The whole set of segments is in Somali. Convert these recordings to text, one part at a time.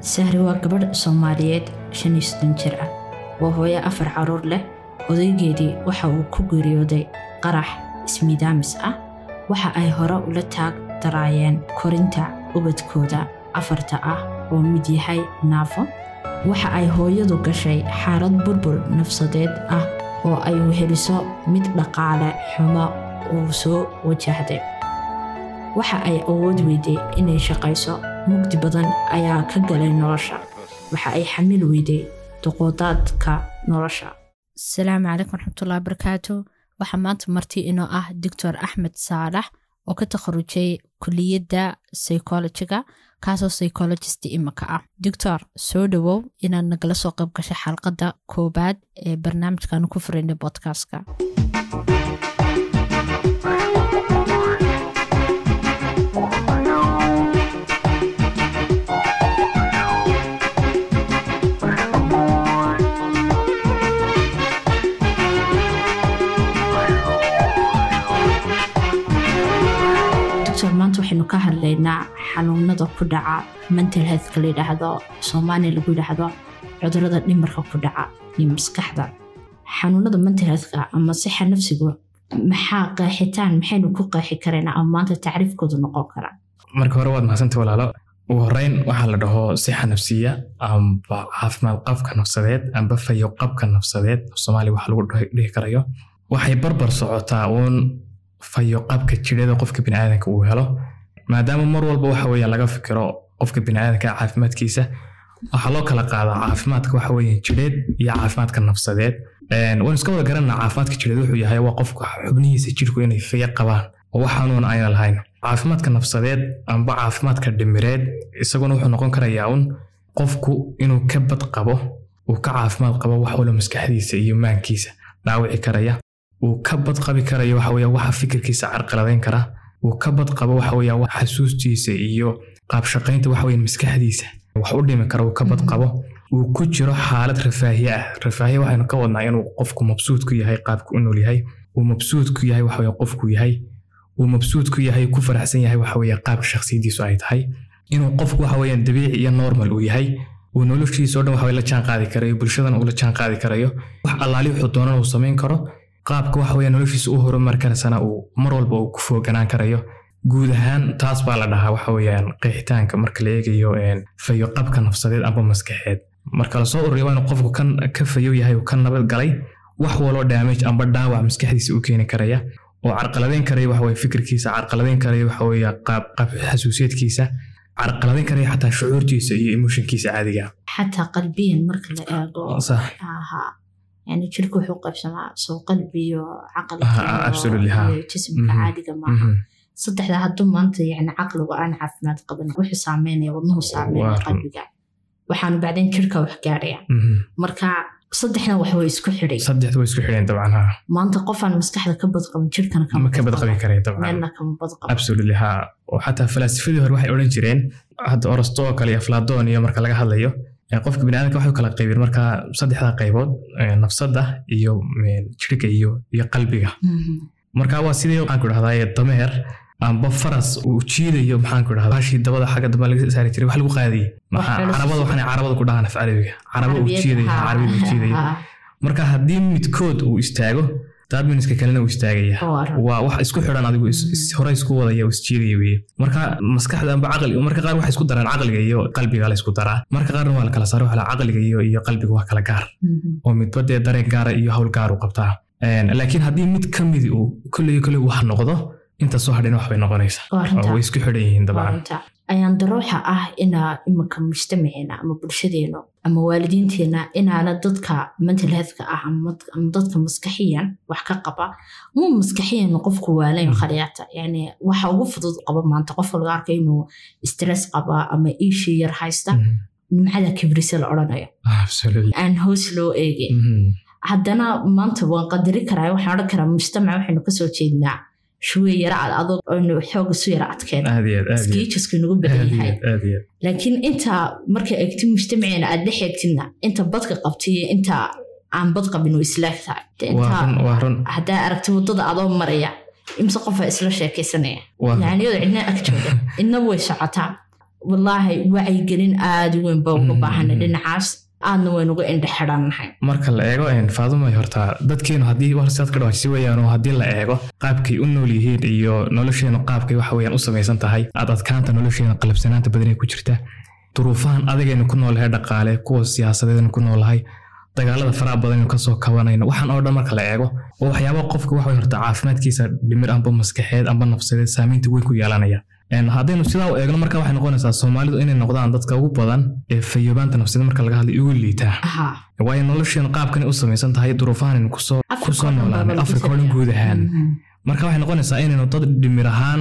sahri waa gabadh soomaaliyeed shan iyo soddon jir ah. Waa hooyo afar carruur leh. Odaygeedii waxa uu ku geeriyooday qarax ismiidaamis ah. Waxa ay hore ula taag daraayeen korinta ubadkooda afarta ah oo mid yahay naafo. Waxa ay hooyadu gashay xaalad burbur nafsadeed ah oo ay weheliso mid dhaqaale xumo uu soo wajahday. Waxa ay awood weyday inay shaqayso mugdi badan ayaa ka galay nolosha. Waxa ay xamil weyday duqoodaadka nolosha. Asalaamu calaykum waraxmatullahi barakaatu waxaa maanta marti inoo ah doctor axmed saalax oo ka takharujay kuliyadda psychologiga kaasoo psychologist imika ah. Doctor soo dhowow inaad nagala soo qayb gashay xalqadda koobaad ee barnaamijkaanu ku furaynay bodkastka hadlaynaa xanuunada ku dhaca mental healthka layidhaahdo soomaaliya lagu yidhaahdo cudurrada dhimarka ku dhaca iyo maskaxda xanuunada mental healthka ama sixa nafsigu maxaa qeexitaan maxaynu ku qeexi karaynaa ama maanta tacriifkoodu noqon karaa marka hore waad mahadsanta walaalo ugu horeyn waxaa la dhaho sixa nafsiya amba caafimaad qabka nafsadeed amba fayo qabka nafsadeed soomaaliya waxa lagu dhihi karayo waxay barbar socotaa uun fayo qabka jirada qofka biniaadanka uu helo maadaama mar walba waxa weya laga fikiro qofka biniaadanka caafimaadkiisa waxaa loo kala qaadaa caafimaadka waxa weya jireed iyo caafimaadka nafsadeed. Waan iska wada garanaa caafimaadka jireed wuxuu yahay waa qofka xubnihiisa jirku inay fayo qabaan. Oo wax xanuun ayna lahayn. Caafimaadka nafsadeed amba caafimaadka dhimireed isaguna wuxuu noqon karayaa un qofku inuu ka bad qabo uu ka caafimaad qabo wax walo maskaxdiisa iyo maankiisa dhaawici karaya. Uu ka bad qabi karayo waxa weya waxa fikirkiisa carqaladayn kara uu ka bad qabo waxa weya xasuustiisa iyo qaabshaqaynta waxa weya maskaxdiisa. Wax u dhimi kara uu ka bad qabo uu ku jiro xaalad rafaahiye ah. Rafaahiye waxaynu ka wadnaa inuu qofku mabsuud ku yahay qaabku u nool yahay. Uu mabsuud ku yahay waxa weya qofku yahay. Uu mabsuud ku yahay ku faraxsan yahay waxa weya qaabka shakhsiyadiisu ay tahay. Inuu qofku waxa weya dabiici iyo normal uu yahay. Uu noloshiisa o dhan waxa la jaan qaadi karayo bulshadan uu la jaan karayo. Wax allaali wuxuu doonana uu samayn karo qaabka waxa noloshiisa u horumari karaysana uu mar walba uu ku fooganaan karayo. Guud ahaan taas baa la dhahaa waxa weeyaan qeexitaanka marka la eegayo fayo qabka nafsadeed amba maskaxeed. Marka la soo ururiya waa inuu qofku kan ka fayo yahay uu ka nabad galay wax waloo damage amba dhaawac maskaxdiisa u keeni karaya oo carqaladeyn karaya waxa weye fikirkiisa carqaladeyn karaya waxa weeye qaab qaab xasuusiyeedkiisa carqaladeyn karaya xataa shucuurtiisa iyo emotionkiisa caadiga xataa qalbiyan marka la eego yani jirka wuxuu qaybsamaa soo qalbi iyo caqliyo jismka caadiga maaha saddexda hadduu maanta yani caqligu aan caafimaad qaban wuxuu saameynaya wadnuhu saameynaya qalbiga waxaanu bacdeen jirka wax gaaraya marka saddexdan wax way isku xidhay saddexda way isku xidheen dabcan ha maanta qofaan maskaxda ka badqabin jirkana ka badqabi karaya dabcan meelna kama badqabo xataa falaasifadii hore waxay odhan jireen hadda orosto oo kale iyo afladoon iyo marka laga hadlayo qofka biniaadamka waxay kala qaybeen marka saddexda qaybood nafsadda iyo jirka iyo qalbiga. Marka waa sidii waxaan ku idhahdaa dameer amba faras uu jiidayo maxaan ku idhahdaa hashii dabada xagga dambe laga saari jiray wax lagu qaadayay carabada waxaan carabada ku dhahaan af carabiga caraba uu jiidayo carabiga uu jiidayo. marka haddii midkood uu istaago daadminiska kalena uu istaagaya. Waa wax isku xidhan adigu hore isku wadaya isjiidaya weye marka maskaxda amba caqli marka qaar waxay isku daraan caqliga iyo qalbiga la isku daraa. Marka qaarna waa la kala saara waxa caqliga iyo iyo qalbiga waa kala gaar. Oo midba dee dareen gaara iyo hawl gaar u qabtaa. Laakiin haddii mid ka midi uu kolley kolley wax noqdo inta soo hadhayna wax bay noqonaysaa oo way isku xidhan yihiin dabcan ayaan darooxa ah inaa iminka mujtamaceena ama bulshadeenu ama waalidiinteena inaana dadka mental healthka ah ama dadka maskaxiyan wax ka qaba. Mu maskaxiyan qofku waalayn khaliyaata. Yani waxa ugu fudud qaba maanta qofka laga arka inuu stress qaba ama iishii yar haysta. Nimcada kibrise la odhanayo. Aan hoos loo eegin haddana maanta waan qadari karaa waxaan odhan karaa mujtamac waxaynu ka soo jeednaa shuwe yara ad adog xooga su yara adkeen skiijasku nagu badan yahay laakiin inta marka eegti mujtamaceena aad dhex eegtidna inta badka qabtiyo inta aan bad qabin way islaag tahay haddaa aragti waddada adoo maraya imse qofa isla sheekaysanaya yani iyadoo cidna ag jooga idna way socotaa wallaahi wacyigelin aada u weyn ba uga baahana dhinacaas aadna waynuga indhexidhannahay marka la eego faadumay horta dadkeenu haddii horsead ka dhawajisi weyaan haddii la eego qaabkay u nool yihiin iyo nolosheenu qaabkay waxa weyaan u samaysan tahay aad adkaanta nolosheena qalabsanaanta badanay ku jirta. Duruufahan adagaynu ku noolahay dhaqaale kuwa siyaasadeednu ku noolahay dagaalada faraha badanaynu ka soo kabanayno waxaan oo dhan marka la eego oo qofka waxa horta caafimaadkiisa dhimir amba maskaxeed amba nafsadeed saamaynta weyn ku yeelanaya haddaynu sidaa u eegno marka waxay noqonaysaa soomaalidu inay noqdaan dadka ugu badan ee fayoobaanta nafsadeed marka laga hadlay ugu liitaa waayo nolosheenu qaabkan u samaysan tahay duruufahan ku soo noolaanay afrika oo dhan lagu guud ahaan. Mhm. marka waxay noqonaysaa inaynu dad dhimir ahaan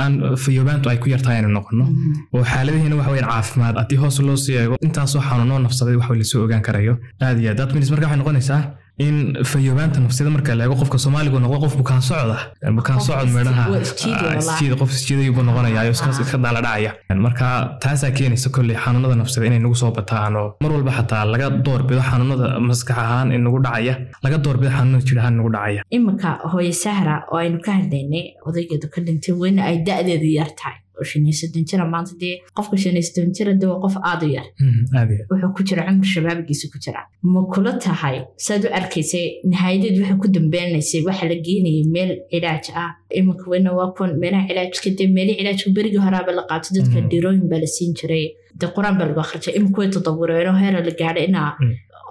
aan fayoobaantu ay ku yartahay aynu noqono. Mhm. oo xaaladihiina waxa weyaan caafimaad. Haddii hoos loo sii eego intaasoo xanuunoo nafsadeed waxa la soo ogaan karayo. Aad iyo aad. That means marka waxay noqonaysaa in fayoobaanta nafsiyada marka la eego qofka soomaaligu noqdo qof bukaan socda bukaan Qof socod is- meedhaha waa isjiidi ah, qof isjiidayuu buu noqonaya oo iska Ah. daala dhacaya. Marka taasaa keenaysa kolley xanuunada nafsada inay nagu soo bataan oo mar walba xataa laga doorbido xanuunada maskax ahaan in nagu dhacaya laga doorbido xanuunada jir ahaan nagu dhacaya. Iminka hooye sahra oo aynu ka hadlaynay odaygeedu ka dhintay weyna ay da-deedu yar tahay oo shan iyo soddon jira maanta dee qofka shan iyo soddon jira de waa qof aada u yar aad aad. wuxuu ku jira cumri shabaabigiisa ku jira ma kula tahay saad u arkaysay nihayadeed waxay ku dambeynaysay waxa la geenayay meel cilaaj ah iminka weyna waa kun meelaha cilaajka dee meelihii cilaajka berigii horaaba la qaato dadka dhirooyin baa la siin jiray dee qur'aan baa lagu akhrijay iminka way tadawureenoo heera la gaadhay inaa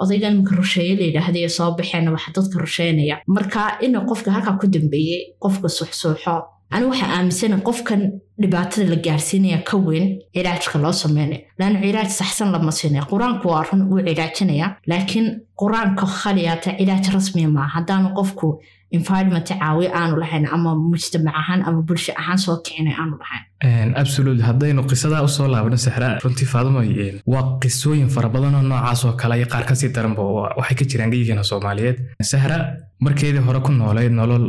odaygan iminka rusheeye la yidhaahda ee soo baxeen waxa dadka rusheynaya marka ina qofka halkaa ku dambeeyey qofka suxsuuxo anigu waxaa aaminsana qofkan dhibaatada la gaarsiinaya ka weyn cilaajka loo sameynay laanna cilaaj saxsan lama siinaya qur'aanku waa run wuu cilaajinaya laakiin qur'aanka khaliyaata cilaaj rasmiya maaha haddaanu qofku environment caawi aanu lahayn ama mujtamac ahaan ama bulsho ahaan soo kicinay aanu lahayn. Een, absolutely. Haddaynu qisadaa u soo laabno sixra runtii faaduma waa qisooyin fara badan oo noocaas oo kale iyo qaar ka sii daranba waxay ka jiraan geyigeena soomaaliyeed. Sahra markeedii hore ku noolayd nolol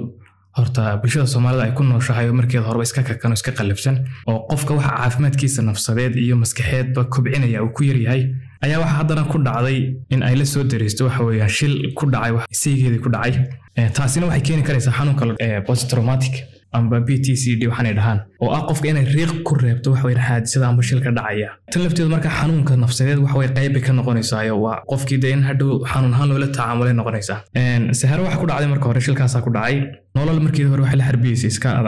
horta bulshada soomaalida ay ku nooshahay oo markeeda horeba iska kakan oo iska qallafsan oo qofka waxa caafimaadkiisa nafsadeed iyo maskaxeedba kobcinaya uu ku yaryahay ayaa waxa haddana ku dhacday in ay la soo dareysto waxa weeyaan shil ku dhacay saygeedii ku dhacay. Eh, taasina waxay keeni karaysaa xanuunka eh, posttraumatic amba b t c d waxaanay dhahaan oo ah qofka inay riiq ku reebto waxa weye xaadisada amba shilka dhacaya. Tan lafteedu marka xanuunka nafsadeed waxa weye qayb bay ka noqonaysaayo waa qofkii dee in hadhow xanuun ahaan loola tacaamulay noqonaysaa. Saharo waxa ku dhacday marka hore shilkaasaa ku dhacay nolol markeedii hore waxay la harbiyeysay iska ad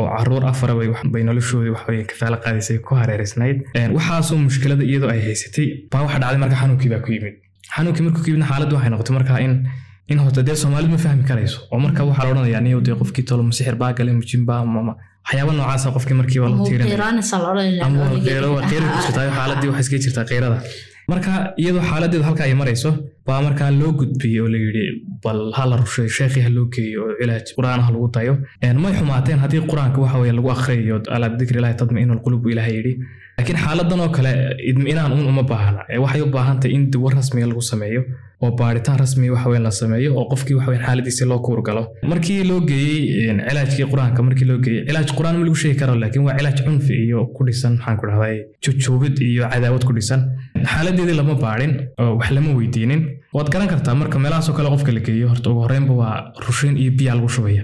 oo carruur afara bay noloshoodii wax weye kafaalo qaadaysay ku hareereysnayd. Waxaasoo mushkilada iyadoo ay haysatay baa waxa dhacday marka xanuunkii baa ku yimid. Xanuunkii markuu ku yimidna xaaladdu waxay noqotay marka in in horta dee soomaalidu ma fahmi karayso oo marka waxaa la odhanayaa niyow dee qofkii tolo masixir baa gale mujimba ama waxyaaba noocaasa qofkii markiiba la tiirinaya qiiraanaysa la ama waa odhanaya qeyro waa qeyro ku jirtaa xaaladii waxay iska jirtaa qeyrada marka iyadoo xaaladeedu halka ay marayso baa markaa loo gudbiyey oo la yidhi bal ha la rusheeyo sheekhii ha loo geeyo oo cilaaj qur'aanaha lagu dayo may xumaateen haddii qur'aanka waxa weye lagu akhriyayo alaa bidikri ilaahi tadmainu lqulub buu ilaahay yidhi laakiin xaaladan oo kale idminaan un uma baahna waxay u baahan tahay in dawo rasmiga lagu sameeyo oo baaritaan rasmiya waxa weyn la sameeyo oo qofkii waxa weyn xaaladiisi loo kuurgalo markii loo geeyey cilaajkii qur'aanka markii loo geeyey cilaaj qur'aan ma lagu sheegi karo laakiin waa cilaaj cunfi iyo ku dhisan maxaan ku dhahday jujuubid iyo cadaawad ku dhisan. Xaaladeedii lama baadhin oo wax lama weydiinin. Waad garan kartaa marka meelahaasoo kale qofka la geeyo horta ugu horreynba waa rushayn iyo biyaa lagu shubaya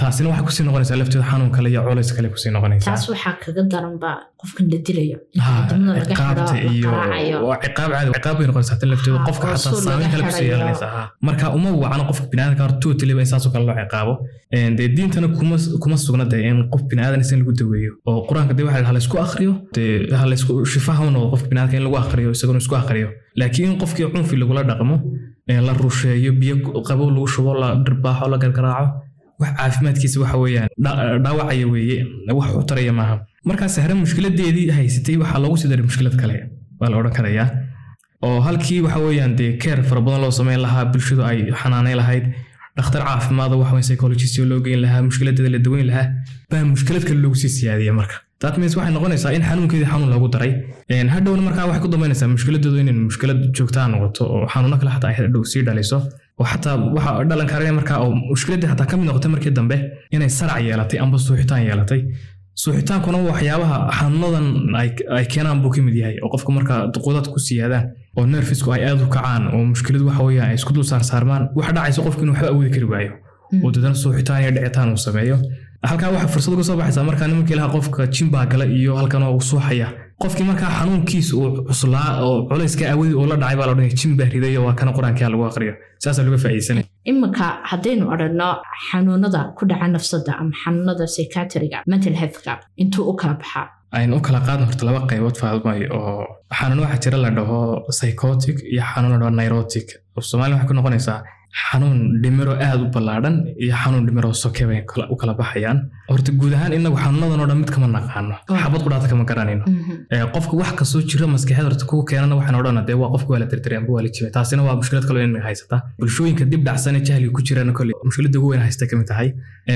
taasina waxay ku sii noqonaysaa lafteeda xanuun kale iyo culays kale ku sii noqonaysaa. Taas waxaa kaga daranba qofkan la dilayo. Ha, ciqaabta iyo ciqaab caadi ciqaab bay noqonaysaa tan lafteedu. Ha, qofka xataa saameyn kale ku sii yeelanaysaa. Ha. marka uma wacno qofka biniaadamka hor totally in saasoo kale loo ciqaabo. Een, dee diintana kuma kuma sugna dee in qof biniaadan in lagu daweeyo. Oo qur'aanka dee waxa la laysku akhriyo dee ha laysku shifaha u noqdo qofka biniaadamka in lagu akhriyo isaguna isku akhriyo. Laakiin in qofkii cunfi lagula dhaqmo ee la rusheeyo biyo qabow lagu shubo la dhirbaaxo la gargaraaco wax caafimaadkiisa waxa weeyaan dha- dhaawacaya weeye wax u taraya maaha. Markaas sahre mushkiladeedii haysatay waxaa loogu sii daray mushkilad kale waa la odhan karayaa. Oo halkii waxa weeyaan dee keer fara loo sameyn lahaa bulshadu ay xanaanay lahayd dhakhtar caafimaad waxa psychologist loo geyn lahaa mushkiladeeda la daweyn lahaa baa mushkilad kale loogu sii siyaadiyay marka. That means waxay noqonaysaa in xanuunkeedii xanuun loogu daray. Hadhowna markaa waxay ku dambeynaysaa mushkiladeedu inay mushkilad joogtaa noqoto oo xanuuno kale xataa ay hadhow sii dhaliso oo xataa waxa dhalan kara markaa oo mushkiladii xataa ka mid noqotay markii dambe inay sarac yeelatay amba suuxitaan yeelatay. Suuxitaankuna waxyaabaha xanuunadan ay- keenaan buu ka mid yahay oo qofka marka duquudad ku siyaadaan oo nerfisku ay aad u kacaan oo mushkiladu waxa weeyaan ay isku dul saarsaarmaan waxa dhacaysa qofku inuu waxba awoodi kari waayo. Oo dadana suuxitaan iyo dhicitaan uu sameeyo. Halkaa waxaa fursad uga soo baxaysaa markaa nimanka ilaha qofka jimbaa gala iyo halkan oo suuxaya qofkii markaa xanuunkiisa uu cuslaa oo culayska awadii uu la dhacay baa la odhanaya jin baa riday waa kana qur'aankaa lagu aqriyo. Saasaa laga faa'iidsanaya iminka haddaynu odhanno xanuunada ku dhaca nafsada ama xanuunada psychiatriga mental healthka intuu u kala baxaa aynu u kala qaadno horta laba qaybood faadmay oo xanuun waxaa jira la dhaho psychotic iyo xanuun la dhaho neurotic. Soomaaliya waxay ku noqonaysaa xanuun dhimiro aad u ballaadhan iyo xanuun dhimiro soke bay u kala baxayaan. Horta guud ahaan inagu xanuunadan oo dhan mid kama naqaano. Xabad qudhaata kama garanayno. Qofka wax kastoo jira maskaxeed horta kuwa keenana waxaan odhana dee waa qofka waa la tirtiray amba waa la jibay. Taasina waa mushkilad kaloo inaga haysata. Bulshooyinka dib dhacsan ee jahliga ku jirana kolley mushkiladda ugu weyn haysta ka mid tahay.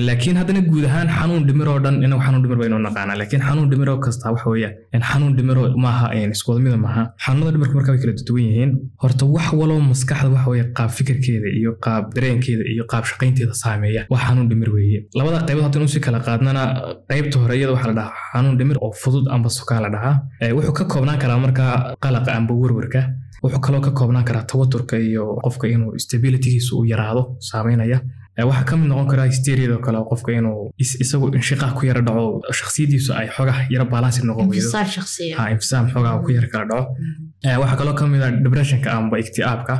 Laakiin haddana guud ahaan xanuun dhimiro oo dhan inagu xanuun dhimir baynu naqaanaa. Laakiin xanuun dhimiro kasta waxa weeyaan xanuun dhimiro maaha iskuwada mida maaha xanuunada dhimirka marka way kala duwan yihiin. Horta wax waloo maskaxda waxa weeye qaab fikirkeeda iyo qaab dareenkeeda iyo qaab shaqaynteeda saameeya. Waa xanuun dhimir weeye. Labada qaybood haddaan u sii kala qaadnana qaybta hore iyada waxaa la dhahaa xanuun dhimir oo fudud amba sokaa la dhahaa. Wuxuu ka koobnaan karaa markaa qalaqa amba werwerka wuxuu kaloo ka koobnaan karaa tawaturka iyo qofka inuu stabilitygiisa uu yaraado saameynaya. Waxaa ka mid noqon karaa hysteriyadoo kale qofka inuu isagu inshiqaaq ku yara dhaco shakhsiyadiisu ay xogaha yara balansi noqon weydo infisaam xogaha ku yara kala dhaco. Waxaa kaloo ka mid ah depressionka amba ikti'aabka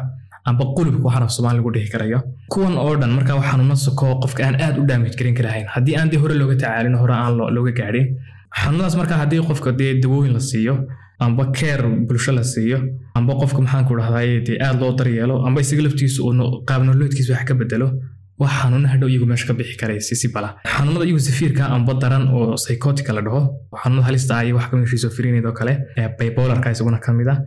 amba qulubka waxaan af soomaali lagu dhihi karayo. Kuwan oo dhan markaa waa xanuuna soko qofka aan aad u damage garin karahayn haddii aan dee hore looga tacaalin hore aan looga gaadhin. Xanuunadaas markaa haddii qofka dee dawooyin la siiyo amba keer bulsho la siiyo amba qofka maxaanku dhahdaye dee aad loo daryeelo amba isaga laftiisu uu qaab nololeedkiisa wax ka bedelo wax xanuuna hadhow iyagu meesha ka bixi karaya si si bala. Xanuunada iyagu safiirka amba daran oo psychotica la dhaho. Xanuunada halista ah iyo wax ka mid schizophreniad oo kale bipolarka isaguna ka mid ah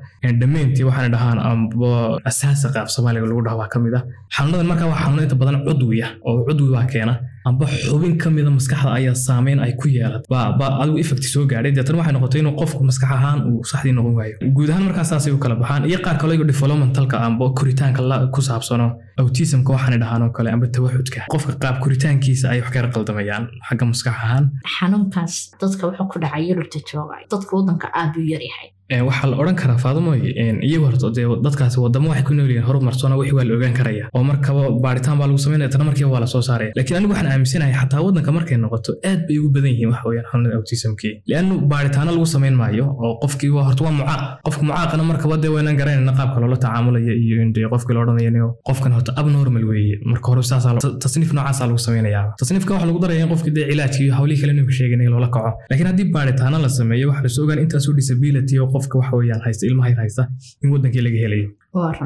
dhammayntii waxaana dhahaan amba asaasa qaab soomaaliga lagu dhaho waa ka mid ah. Xanuunadan markaa waa xanuuna inta badan cudwi ah oo cudwi waa keena amba xubin ka mida maskaxda ayaa saameyn ay ku yeelat. Ba adigu effect soo gaadhay. Deetan waxay noqotay inuu qofku maskax ahaan uu saxdii noqon waayo. Guud ahaan markaa saasay u kala baxaan iyo qaar kaloo iyagu developmentalka amba koritaanka ku saabsano autismka waxaana dhahaan oo kale amba tawaxudka qofka qaab koritaankiisa ay wax kala qaldamayaan xagga maskax ahaan. Xanuunkaas dadka wuxuu ku dhacay yurubta jooga dadka waddanka aad buu waxaa la odhan karaa faadumoy iyagu horta dee dadkaasi wadamo waxay ku nool yihiin horumarsona wixii waa la ogaan karaya. Oo markaba baaritaan baa lagu samaynaya tana markiiba waa la soo saaraya laakiin anigu waxaan aaminsanahay xataa waddanka markay noqoto aad bay ugu badan yihiin waxa weeyaan xanuunada autismkii. Liannu baaritaano lagu samayn maayo oo qofkii waa horta waa mucaaq. Qofka mucaaqana markaba dee waynaan garanayna qaabka loola tacaamulaya iyo indee qofkii la odhanayo qofkan horta abnormal weeye marka hore tasniif noocaasaa lagu samaynayaa tasniifka waxa lagu daraya in qofkii dee cilaajkii iyo hawlihii kale inuu sheeganay loola kaco. Laakiin haddii baaritaano la sameeyo waxa la soo ogaan intaasoo disability oo qofka waxa weeyaan haysta ilmaha yar haysta in wadankii laga helayo.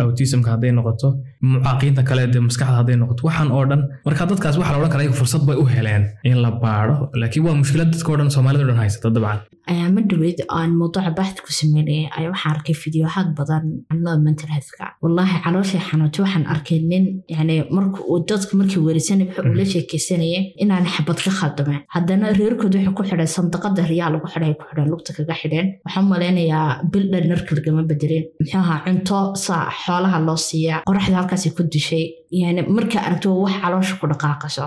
Autismka hadday noqoto mucaaqiinta kale dee maskaxda hadday noqoto waxaan oo dhan marka dadkaas waxaa la odhan karaa fursad bay u heleen in la baaro laakiin waa mushkilad dadka o dhan soomaalida o dhan haysata dabcan. Ayaama dhaweyd aan mawduuca baaxd ku sameynaya ayaa waxaan arkay fideohaad badan xanuunada mental healthka wallaahi calooshay xanuunta waxaan arkay nin yani marka uu dadka markii weerisanay wuxuu ula sheekeysanaya inaan xabad ka khaldameen haddana reerkood waxay ku xidheen sandaqada riyaa lagu xidhay ku xidheen lugta kaga xidheen. Waxaan malaynayaa bil dhan narka lagama bedelin muxuu ahaa cunto saa xoolaha loo siiyaa qoraxda halkaasay ku dishay yani markaa aragto wax caloosha ku dhaqaaqaso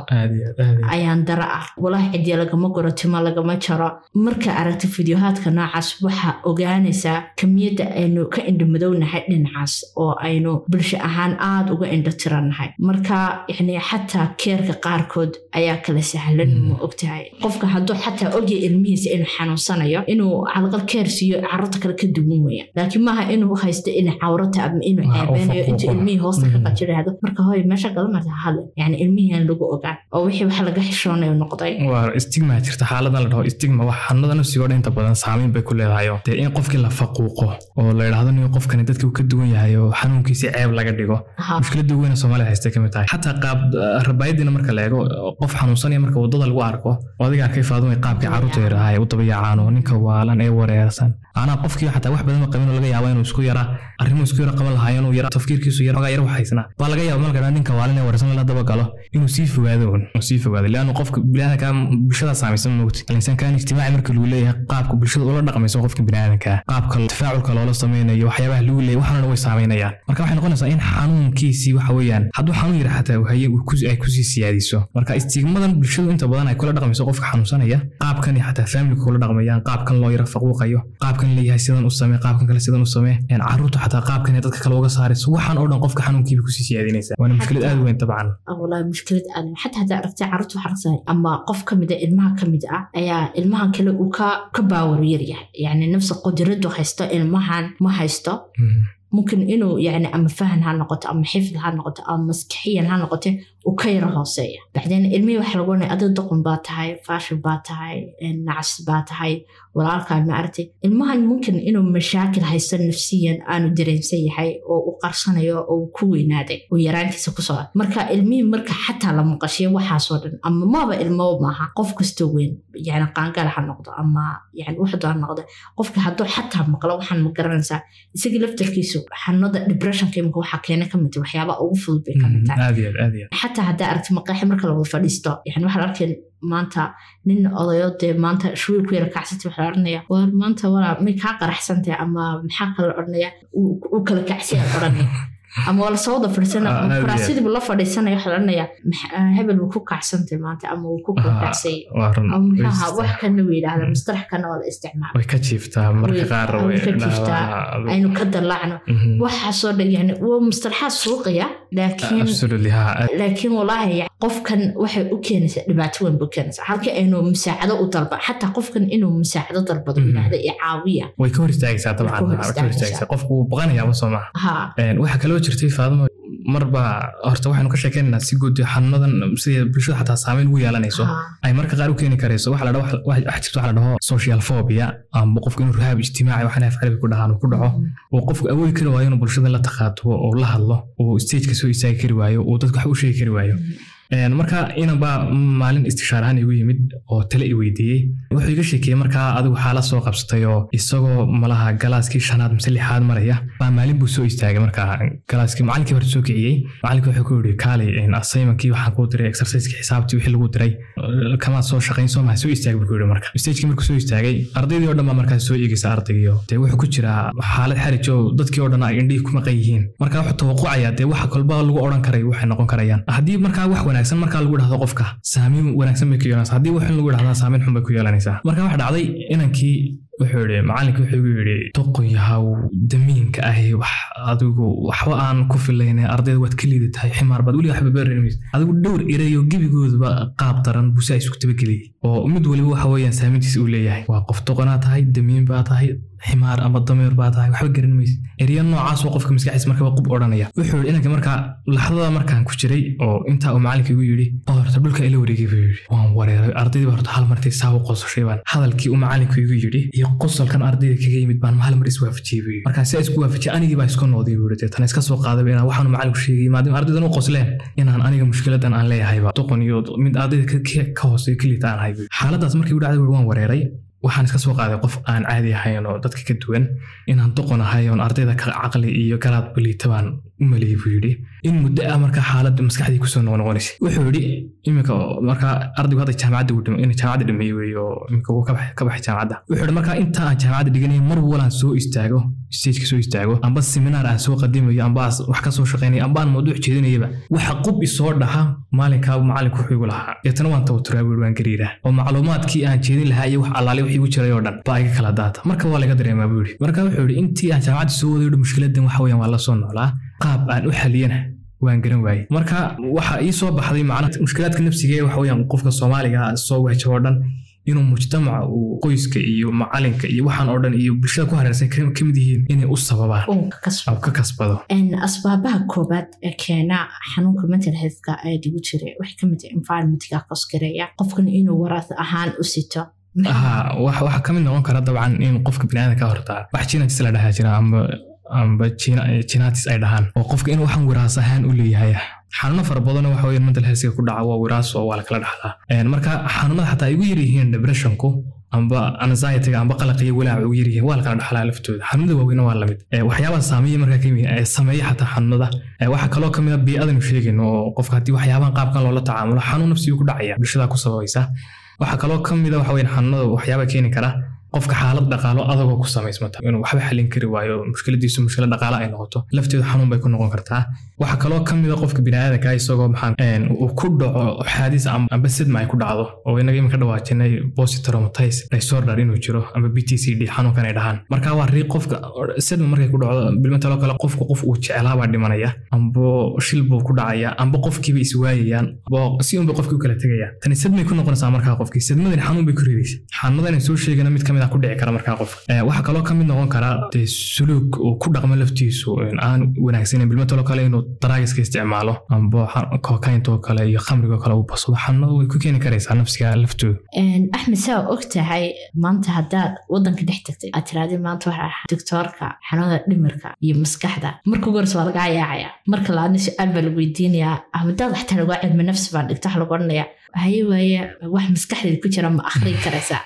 ayaan dara ah walaahi cidiya lagama goro timo lagama jaro markaa aragto fideohaadka noocaas waxaa ogaanaysaa kamiyadda aynu ka indhomadownahay dhinacaas oo aynu bulsho ahaan aad uga indho tirannahay marka yani xataa keerka qaarkood ayaa kala sahlan ma ogtahay qofka hadduu xataa ogya ilmihiisa inuu xanuunsanayo inuu calaqal keer siiyo carruurta kale ka duwan weya laakiin maaha inuu haysto inay cawrata ama inuu ceebeynayo intuu ilmihii hoosta ka qajiraahdo marka hoy meesha galamarta hadle yani ilmihiian lagu ogaan oo wixii wax laga xishoonayo noqday waa jirta xaaladan la dhaho stigma wax xanuunada dhan inta badan saameyn bay ku leedahayo dee in qofkii la faquuqo oo la idhaahdo nin qofkani dadkii uu ka duwan yahay oo xanuunkiisi ceeb laga dhigo mushkiladda weyna soomaalida haystay ka mid tahay xataa qaab rabaayadiina marka la eego qof xanuunsanaya marka waddada lagu arko oo adiga arkay faadumay qaabkii carruurta yarahay u dabayaacaan oo ninka waalan ee wareersan anaa qofkii xataa wax badan qabin oo laga yaaba inuu isku yara arrimo isku yara qaban lahaayeen uu yara tafkiirkiisu yara waxaysnaa baa laga yaaba marka ninka waalan ee wareersan la daba galo inuu sii fogaado sii fogaado. Liannu qofka biniaadanka bulshada saamaysan moogti alinsan kaan ijtimaaci marka lagu leeyahay qaabka bulshada ula dhaqmayso qofka biniaadanka qaabka tafaculka loola sameynayo waxyaabaha lagu leeyahay waxaana way saameynayaan. Marka waxay noqonaysaa in xanuunkiisii waxa weeyaan hadduu xanuun yara xataa ay ku sii siyaadiso. Marka istigmadan bulshadu inta badan ay kula dhaqmayso qofka xanuunsanaya qaabkan xataa faamilka kula dhaqmayaan qaabkan loo yara faquuqayo qaabkan leeyahay sidan u samee qaabkan kale sidan u samee carruurta xataa qaabkan dadka kale uga saarayso waxaan oo dhan qofka xanuunkiiba ku sii siyaadinaysa waana mushkilad aad weyn dabcan walahi mushkilad aad xataa haddaa aragtay carruurta waxaa aragtay ama qof ka mid a ilmaha ka mid ah ayaa ilmahan kale uu ka ka baawar yar yahay yacni nafsa qudradu haysto ilmahan ma haysto mumkin inuu yani ama fahan ha noqoto ama xifd ha noqoto ama maskaxiyan ha noqote ka yaro hooseeya bacdeen ilmihii waxa lagu oranaya adiga doqon baa tahay faashil baa tahay nacas baa tahay walaalkaa ma aragtay ilmahan mumkin inuu mashaakil haysto nafsiyan aanu dareensan yahay oo u qarsanayo oo ku weynaaday uu yaraantiisa ku soo marka ilmihii marka xataa la maqashiyo waxaasoo dhan ama maba ilmaba maaha qof kastoo weyn yani qaangaal ha noqdo ama yani waxdu ha noqdo qofka hadduu xataa maqlo waxaan ma garanaysaa isagii laftarkiisu xanuunada depressionka imika waxaa keena ka mid waxyaaba ugu fudud bay ka mid tahay xataa haddaa aragti maqaaxi marka lawada fadhiisto. Yani waxaa arkeen maanta nin odayo dee maanta shuwiil ku yara kacsantay waxaa odhanaya war maanta walaa may kaa qaraxsantay ama maxaa kala odhanaya uu kala kacsaya odhanaya ama waa la soo wada fadhiisana kuraasidiibu la fadhiisanaya waxaa odhanaya hebel buu ku kacsantay maanta ama wuu ku kala kacsay ama maxaaha wax kana uu yidhaahda mustalax kana waa la isticmaala way ka jiiftaa marka qaar ka jiiftaa aynu ka dalaacno waxaasoo dhan yani waa mustalaxaad suuqaya laakiin laakiin walaahi qofkan waxay u keenaysaa dhibaato weyn buu keenaysaa. Halkii aynu musaacado u dalba xataa qofkan inuu musaacado dalbado yidhaahda iyo caawiya. Way ka hor istaagaysaa dabcan qofku wuu baqanayaaba soo maha. Waxaa kaloo jirtay faadimo marba horta waxaynu ka sheekeynaynaa si guud xanuunadan sida bulshada xataa saameyn ugu yeelanayso. Ay marka qaar u keeni karayso waxa la jirta waxa la dhaho social phobia ama qofku inuu rahaab ijtimaaci waxaan af carabi ku dhahaan ku dhaco oo qofku awoodi kari waayo inuu bulshada la taqaatubo oo la hadlo oo stageka soo istaagi kari waayo oo dadka wax u sheegi kari waayo marka inanbaa maalin istishaar ahaan igu yimid oo tale i weydiiyey. Wuxuu iga sheekeeyey markaa adigu xaala soo qabsatay oo isagoo malaha galaaskii shanaad mise lixaad maraya baa maalin buu soo istaagay markaa galaaskii macalinkii horta soo kiciyey. Macalinkii wuxuu ku yidhi kaalay assignmentkii waxaan kuu diray exerciseskii xisaabtii wixii lagu diray kamaad soo shaqayn soo maha soo istaagay buu ku yidhi marka. Stagekii markuu soo istaagay ardaydii oo dhan baa markaas soo eegaysa ardaygiio dee wuxuu ku jiraa xaalad xarij dadkii oo dhan ay indhihii ku maqan yihiin. Marka wuxuu tawaqucayaa dee waxa kolba lagu odhan karay waxay noqon karayaan. Haddii markaa wax wanaagsan markaa lagu dhahdo qofka saamiin wanaagsan bay ku yeelanaysaa. Haddii waxin lagu dhahdaa saamiin xun bay ku yeelanaysaa. Marka waxa dhacday inankii wuxuu yidhi macallinkii wuxuu igu yidhi toqon yahaw damiinka ahi wax adigu waxba aan ku filayna ardayda waad ka liidi tahay ximaar baad weliga waxba beerinays adigu dhowr erayo gebigoodaba qaab daran buu saa isku tabageliyey oo mid waliba waxa weeyaan saamiintiisa uu leeyahay waa qof toqonaa tahay damiin baa tahay ximaar ama dameer baa tahay waxba garan maysid. Erya noocaas oo qofka maskaxiisa markaba qub odhanaya. Wuxuu yidhi inanka markaa laxdada markaan ku jiray oo intaa uu macalinka igu yidhi oo horta dhulka ila wareegay buu yidhi. Waan wareeray. Ardaydii horta hal martay saa u qososhay baan. Hadalkii uu macalinku igu yidhi iyo qosolkan ardayda kaga yimid baan hal mar iswaafajiyey buu yidhi. Markaa si isku waafajiyay anigii baa isku nooday buu yidhi. Tan iska soo qaadayba inaan waxaanu macalinku sheegay maadaama ardaydan u qosleen inaan aniga mushkiladan aan leeyahayba doqon iyo mid ardayda ka hooseeyo keliita aan ahay buu xaaladaas markii u dhacday waan wareeray waxaan iska soo qaaday qof aan caadi ahayn oo dadka ka duwan inaan doqon ahay oon ardayda caqli iyo garaad baliita baan u maleeyey buu yidhi in muddo ah markaa xaaladda maskaxdii ku soo noqnoqonaysay wuxuu yidhi iminka markaa ardaygu hadda jaamacadda in jaamacadda dhameeyey weeye oo iminka uu ka baxay jaamacadda. Wuxuu yidhi markaa inta aan jaamacadda dhiganay mar walaan soo istaago stageka soo istaago amba seminaar aan soo qadimayo amba wax ka soo shaqaynayo amba mawduuc jeedinayaba waxa qub isoo dhaha maalinkaa macalinku wuxuu igu lahaa. Deetana waan tawaturaa buu waan gariiraa oo macluumaadkii aan jeedin lahaa iyo wax allaale wixii igu jiray oo dhan baa iga kala daata. Marka waa laga dareemaa buu yidhi. Marka wuxuu yidhi intii aan jaamacadda soo waday yidhi mushkiladan waxa weeyaan waa la soo noolaa qaab aan u xaliyana waan garan waayey. Marka waxa ii soo baxday macnaha mushkilaadka nafsiga waxa weeyaan qofka soomaaliga soo wehjo oo dhan inuu mujtamaca uu qoyska iyo macalinka iyo waxaan oo dhan iyo bulshada ku hareersan ka mid yihiin inay u sababaan. Ka kasbado. Asbaabaha koobaad ee keena xanuunka mental healthka ee dhigu jira waxay ka mid tahay environmentka kosgareeya qofkan inuu waraas ahaan u sito. Waxaa ka mid noqon kara dabcan in qofka biniaadanka hortaa wax jinatis la dhahaa jira amba amba jinatis ay dhahaan. Oo qofka in waxaan wiraas ahaan u leeyahay xanuuno fara badanoo waxa weeyaan mental healthga ku dhaca waa wiraas oo waa lakala dhaxlaa. Marka xanuunada xataa ay ugu depressionku amba anxietyga amba qalaqa iyo walaaca ugu yar waa lakala dhaxlaa laftooda. Xanuunada waaweyna waa la mid waxyaabaha saameeya markaa ka mid sameeya xataa xanuunada waxaa kaloo ka mid a bii'adanu sheegayno oo qofka haddii waxyaabahan qaabkan loola tacaamulo xanuun nafsigu ku dhacaya bulshada ku sababaysa. Waxaa kaloo ka mid a waxa weeyaan xanuunada waxyaaba keeni kara qofka xaalad dhaqaalo adagoo ku samaysmata inuu waxba xalin kari waayo mushkiladiisu mushkilad dhaqaale ay noqoto. Lafteedu xanuun bay ku noqon kartaa. Waxaa kaloo ka mid a qofka biniaadanka isagoo maxaa uu ku dhaco xaadis amba sidma ay ku dhacdo. Oo inaga iminka dhawaajinay positraumatise disorder inuu jiro amba b t c d xanuunkan ay dhahaan. Marka waa rii qofka sidma markay ku dhacdo bilmataloo kale qofku qof uu jeclaabaa dhimanaya. Amba shil buu ku dhacaya amba qofkiiba iswaayayaan si unbay qofkii u kala tegayaan tani sidmay ku noqonaysaa markaa qofkii sidmadani xanuun bay ku reedaysa xanuunadan soo sheegana mid ka mid ah ku dhici kara markaa qofka waxaa kaloo ka mid noqon karaa dee suluug uu ku dhaqmo laftiisu aan wanaagsaneyn bilmataloo kale inuu daraagiska isticmaalo amba kokaintoo kale iyo khamrigoo kale uu basado. Xanuunada way ku keeni karaysaa nafsiga laftooda? Axmed saa og tahay maanta haddaad wadanka dhex tagtay aad tirahdid maanta waxaa ahaa doctoorka xanuunada dhimirka iyo maskaxda. Marka ugu horeysa waa lagaa yaacaya marka labaadna su'aal baa lagu weydiinayaa. Ahmadaad xataa lagaa cilmi nafsi baan dhigta waxa lagu odhanayaa haye waaye wax maskaxdeeda ku jira ma akhrin karaysaa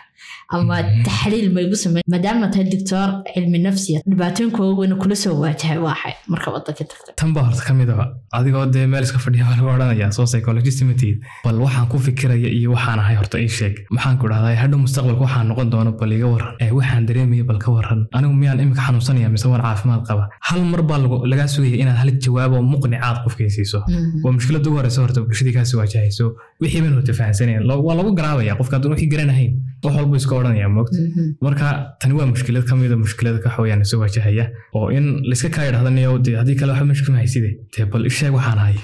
ama taxliil maygu samey maadaama tahay doctor cilmi nafsiya dhibaatooyinkooga weyna kula soo waajahay waaxay marka wadanka tagta tan baa horta ka mid aba adigoo dee meel iska fadhiya baa lagu odhanaya soo psychologist ma tihid bal waxaan ku fikiraya iyo waxaan ahay horta ii sheeg maxaan ku dhahdaa hadhow mustaqbalka waxaan noqon doono bal iga waran ee waxaan dareemaya bal ka waran anigu miyaan imika xanuunsanaya mise waan caafimaad qaba hal mar baa lagaa sugaya inaad hal jawaabo muqnicaad qofkay siiso waa mushkilada ugu horeysa horta bulshadii kaasi waajahayso wixii ban horta fahansaneen waa lagu garaabaya qofka hadduu wixii garanahayn wax walba iska odhanaya moogta marka tani waa mushkilad ka mida mushkilada ka xawayaan soo wajahaya oo in layska kaa yidhahdanayo dee haddii kale waxba meesha kuma hayside dee. Bal isheeg waxaan ahay.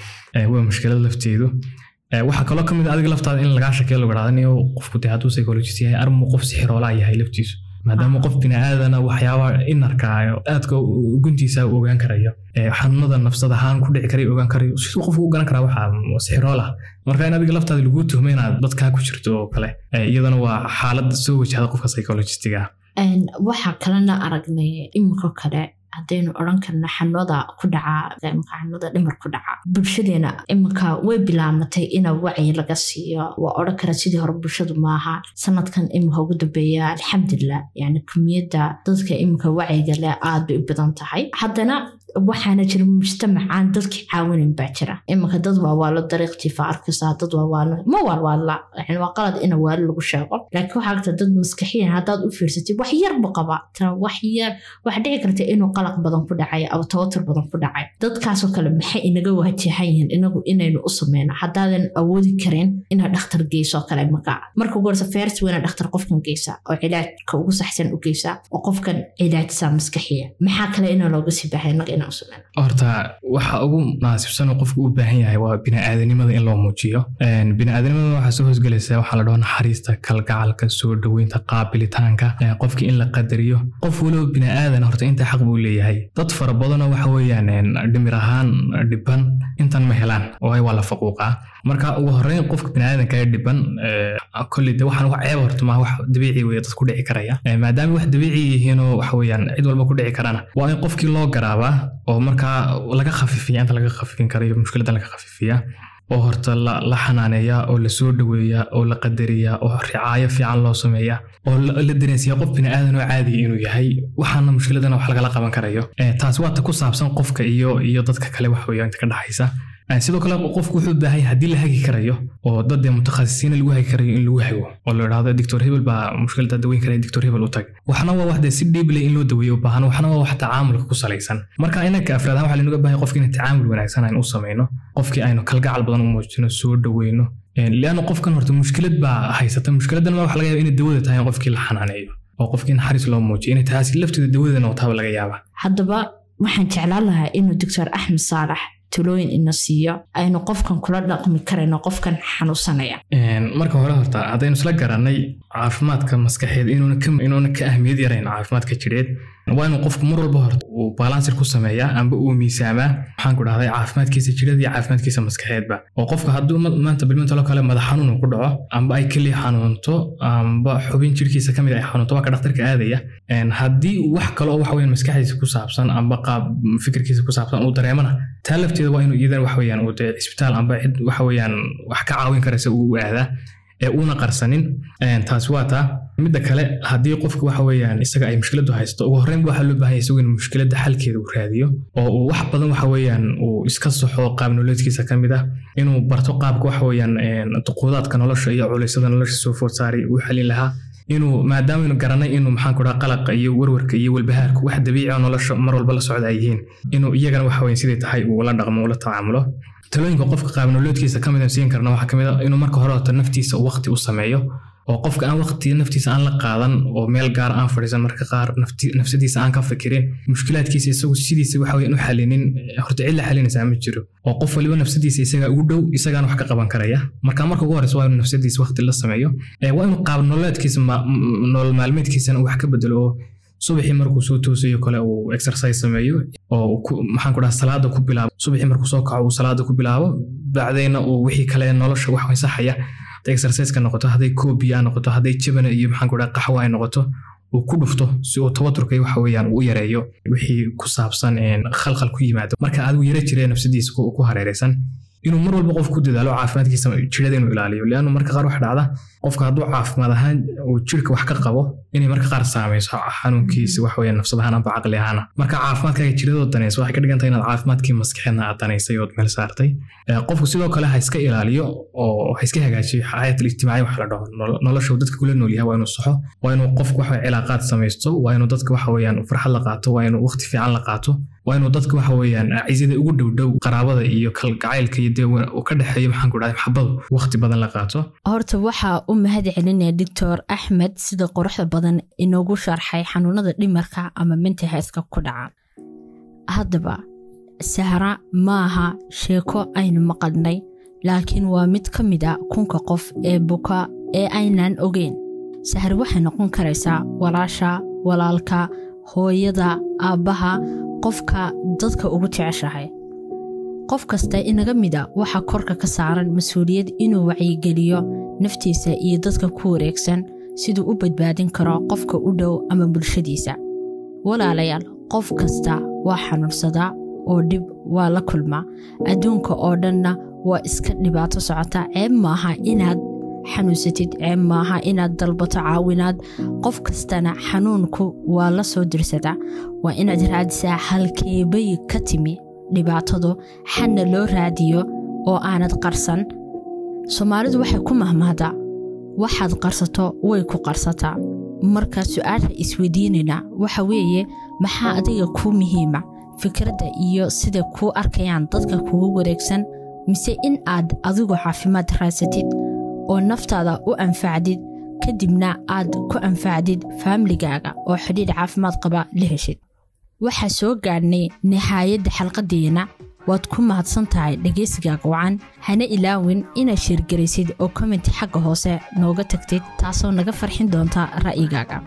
Waa mushkilad lafteedu. Waxaa kaloo ka mid adiga laftaada in lagaa shakeeyo lagu dhahdanayo qofku dee hadduu psychologist yahay armuu qof sixiroolaa yahay laftiisu maadaama qof biniaadana waxyaaba inarka aadka guntiisa u ogaan karayo xanuunada nafsad ahaan ku dhici karay ogaan karayo siduu qofku u garan karaa waxaa sixirool ah marka in adiga laftaada laguu tuhmo inaad dadkaa ku jirto oo kale iyadana waa xaalad soo wajahda qofka psychologistiga. Waxaa kalena aragnay iminko kale haddaynu odran karno xanuunada ku dhaca xanuunada dhimar ku dhaca bulshadeena iminka way bilaabmatay ina wacyi laga siiyo. Waa odhan kara sidii hore bulshadu maaha sanadkan iminka ugu dambeeya alxamdulilah yani kumiyadda dadka iminka wacyiga leh aad bay u badan tahay. Haddana waxaana jira mujtamacaan dadkii caawinin baa jira. Iminka dad waawaalo dariiqtiifa arkaysaa dad waawaalo ma waalwaalla waa qalad ina waali lagu sheego. Laakiin waxaa agta dad maskaxiyan haddaad u fiirsatid wax yar bu qaba tana wax yar waxa dhici karta inuu qalaq badan ku dhacay ama tawatur badan ku dhacay. Dadkaasoo kale maxay inaga waajahan yihiin inagu inaynu u sameyno haddaadan awoodi karin inaad dhakhtar geyso kale marka marka ugu horeysa feers weyna dhakhtar qofkan geysa oo cilaajka ugu saxsan u geysa oo qofkan cilaajisa maskaxiya maxaa kale inaa looga sii baahay inaga inaan sameyno horta waxa ugu munaasibsan oo qofku u baahan yahay waa biniaadanimada in loo muujiyo. Biniaadanimada waxaa soo hoosgelaysa waxaa la dhaho naxariista kalgacalka soo dhoweynta qaabilitaanka. Qofka in la qadariyo qof waliba biniaadan horta inta xaq buu leeyahay. Dad fara badanoo waxa weeyaan dhimir ahaan dhiban intan ma helaan oo waa la faquuqaa marka ugu horeyn qofka biniaadanka ee dhiban kolley de waxaan wax ceeba horta maa wax dabiici weeye dad ku dhici karaya. Maadaama wax dabiici yihiinoo waxa weeyaan cid walba ku dhici karana. Waa in qofkii loo garaabaa oo markaa laga khafiifiya inta laga khafiifin karayo mushkiladan laga khafiifiya oo horta la xanaaneeya oo la soo dhoweeya oo la qadariya oo ricaayo fiican loo sameeya oo la dareensiya qof biniaadan oo caadiya inuu yahay waxaana mushkiladana wax lagala qaban karayo. Taasi waa ta ku saabsan qofka iyo iyo dadka kale wax weeya inta ka dhaxaysa sidoo kale qofku wuxuu u haddii la hagi karayo oo dad mutakhasisiina lagu hagi karayo in lagu hago oo la idhahdo doctor hebel baa mushkilada daweyn karaya doctor hebel u tag. Waxna waa wax si dhiible in loo daweeyo u baahan waxna waa wax tacaamulka ku salaysan. Marka inanka afraad waxaa lanoga baahan qofki in tacaamul wanaagsan aynu u samayno qofkii aynu kalgacal badan u muujino soo dhoweyno. Lianna qofkan horta mushkilad baa haysata. Mushkiladan ma waxa laga yaaba inay dawada tahay qofkii la xanaaneeyo oo qofkii naxariis loo muujiyo inay taasi lafteeda dawadana wataaba laga yaaba haddaba waxaan jeclaan lahaa inuu doctor axmed saalax tulooyin ina siiyo aynu qofkan kula dhaqmi karayno qofkan xanuunsanaya. Marka hore horta haddaynu isla garanay caafimaadka maskaxeed inuuna ka ahmiyad yarayn caafimaadka jireed. Waa inuu qofku mar walba horta uu balansir ku sameeyaa amba uu miisaamaa maxaan ku dhahday caafimaadkiisa jireed iyo caafimaadkiisa maskaxeedba. Oo qofka hadduu maanta bilmintalo kale madax xanuun uu ku dhaco amba ay keli xanuunto amba xubin jirkiisa ka mid ay xanuunto waa ka dhakhtarka aadaya. Haddii wax kale oo waxweyan maskaxdiisa ku saabsan amba qaab fikirkiisa ku saabsan uu dareemana taa lafteeda waa inuu iyadan waxweyaan uu dee cisbitaal amba cid waxaweyaan wax ka caawin karaysa uu aadaa ee uuna qarsanin taasi waa taa. Midda kale haddii qofka waxa weeyaan isaga ay mushkiladu haysto ugu horreynba waxaa loo baahanya isagu in mushkiladda xalkeeda uu raadiyo oo uu wax badan waxa weeyaan uu iska saxo qaab nololeedkiisa ka mid ah inuu barto qaabka waxa weeyaan duquudaadka nolosha iyo culaysada nolosha soo food saaray uu xalin lahaa. Inuu maadaama garanay inuu maxaan ku dhaha qalaqa iyo warwarka iyo walbahaarku wax dabiici oo nolosha mar walba la socda ay yihiin inuu iyagana waxa weyn sidai tahay uu la dhaqmo ula tacaamulo talooyinka qofka qaabnoloodkiisa ka mid aan siin karna waxaa ka mid a inuu marka hore wato naftiisa waqti u sameeyo oo qofka aan waqti naftiisa aan la qaadan oo meel gaar aan fadhiisan marka qaar nafsadiisa aan ka fikirin mushkilaadkiisa isagu sidiisa waxa weyan u xalinin horta cid la xalinaysaa ma jiro. Oo qof waliba nafsadiisa isagaa ugu dhow isagaana wax ka qaban karaya. Marka marka ugu horeysa waa inuu nafsadiisa waqti la sameeyo. Waa inuu qaab nololeedkiisa nolol maalmeedkiisana wax ka bedelo oo subaxii markuu soo toosayo kale uu exercise sameeyo oo maxaan ku dhaha salaada ku bilaabo. Subaxii markuu soo kaco uu salaada ku bilaabo bacdayna uu wixii kale nolosha wax wensaxaya hadday exerciseka noqoto hadday koobiya noqoto hadday jabana iyo maxaan ku dhaha qaxwa ay noqoto uu ku dhufto si uu tawaturka waxa weeyaan uu yareeyo wixii ku saabsan khalkhal ku yimaado. Marka adigu yara jiree nafsadiisa ku hareeraysan inuu mar walba qof ku dadaalo caafimaadkiisa jirada inuu ilaaliyo. Leannu marka qaar wax dhacda qofka hadduu caafimaad ahaan uu jirka wax ka qabo inay marka qaar saamayso xanuunkiisa wax nafsad ahaan amba caqli ahaana. Marka caafimaadkaaga jiradoo danaysa waxay ka dhigan inaad caafimaadkii maskaxeedna aad danaysay ood meel saartay. Qofku sidoo kale ha iska ilaaliyo oo ha iska hagaajiyo xayaat ijtimaaci wax la dhaho. Nolosha uu dadka kula nool yahay waa inuu saxo waa inuu qofku waxa cilaaqaad samaysto waa inuu dadka waxa weeyaan farxad la qaato waa inuu waqti fiican la qaato waa inuu dadka waxa weeyaan cizida ugu dhowdhow qaraabada iyo kalgacaylka iyo dee ka dhexeeyo maxaan ku dhahay maxabadu waqti badan la qaato. Horta waxaa u mahad celinaya doctor axmed sida quruxda badan inoogu sharxay xanuunada dhimarka ama mental healthka ku dhaca. Haddaba sahra maaha sheeko aynu maqalnay laakiin waa mid ka mid a kunka qof ee buka ee aynaan ogeyn. Sahri waxay noqon karaysaa walaasha walaalka hooyada aabbaha qofka dadka ugu jeceshahay. Qof kasta inaga mid a waxaa korka ka saaran mas'uuliyad inuu wacyigeliyo naftiisa iyo dadka ku wareegsan siduu u badbaadin karo qofka u dhow ama bulshadiisa. Walaalayaal qof kasta waa xanuunsadaa oo dhib waa la kulmaa adduunka oo dhanna waa iska dhibaato socota. Ceeb maaha inaad xanuunsatid ceeb maaha inaad dalbato caawinaad. Qof kastana xanuunku waa la soo dirsadaa. Waa inaad raadisaa halkeebay ka timi? Dhibaatadu xadna loo raadiyo oo aanad qarsan. Soomaalidu waxay ku mahmahdaa waxaad qarsato way ku qarsataa. Marka su'aasha isweydiinaynaa waxa weeye maxaa adiga kuu muhiima? Fikradda iyo sida kuu arkayaan dadka kugu wareegsan mise in aad adigu caafimaad raasatid oo naftaada u anfacdid kadibna aad ku anfacdid faamiligaaga oo xidhiidh caafimaad qaba la heshid. Waxaa soo gaadhnay nihaayadda xalqadeenna waad ku mahadsan tahay dhegaysigaaga wacan hana ilaawin inaad sheergaraysid oo kommenti xagga hoose nooga tagtid taasoo naga farxin doonta ra'yigaaga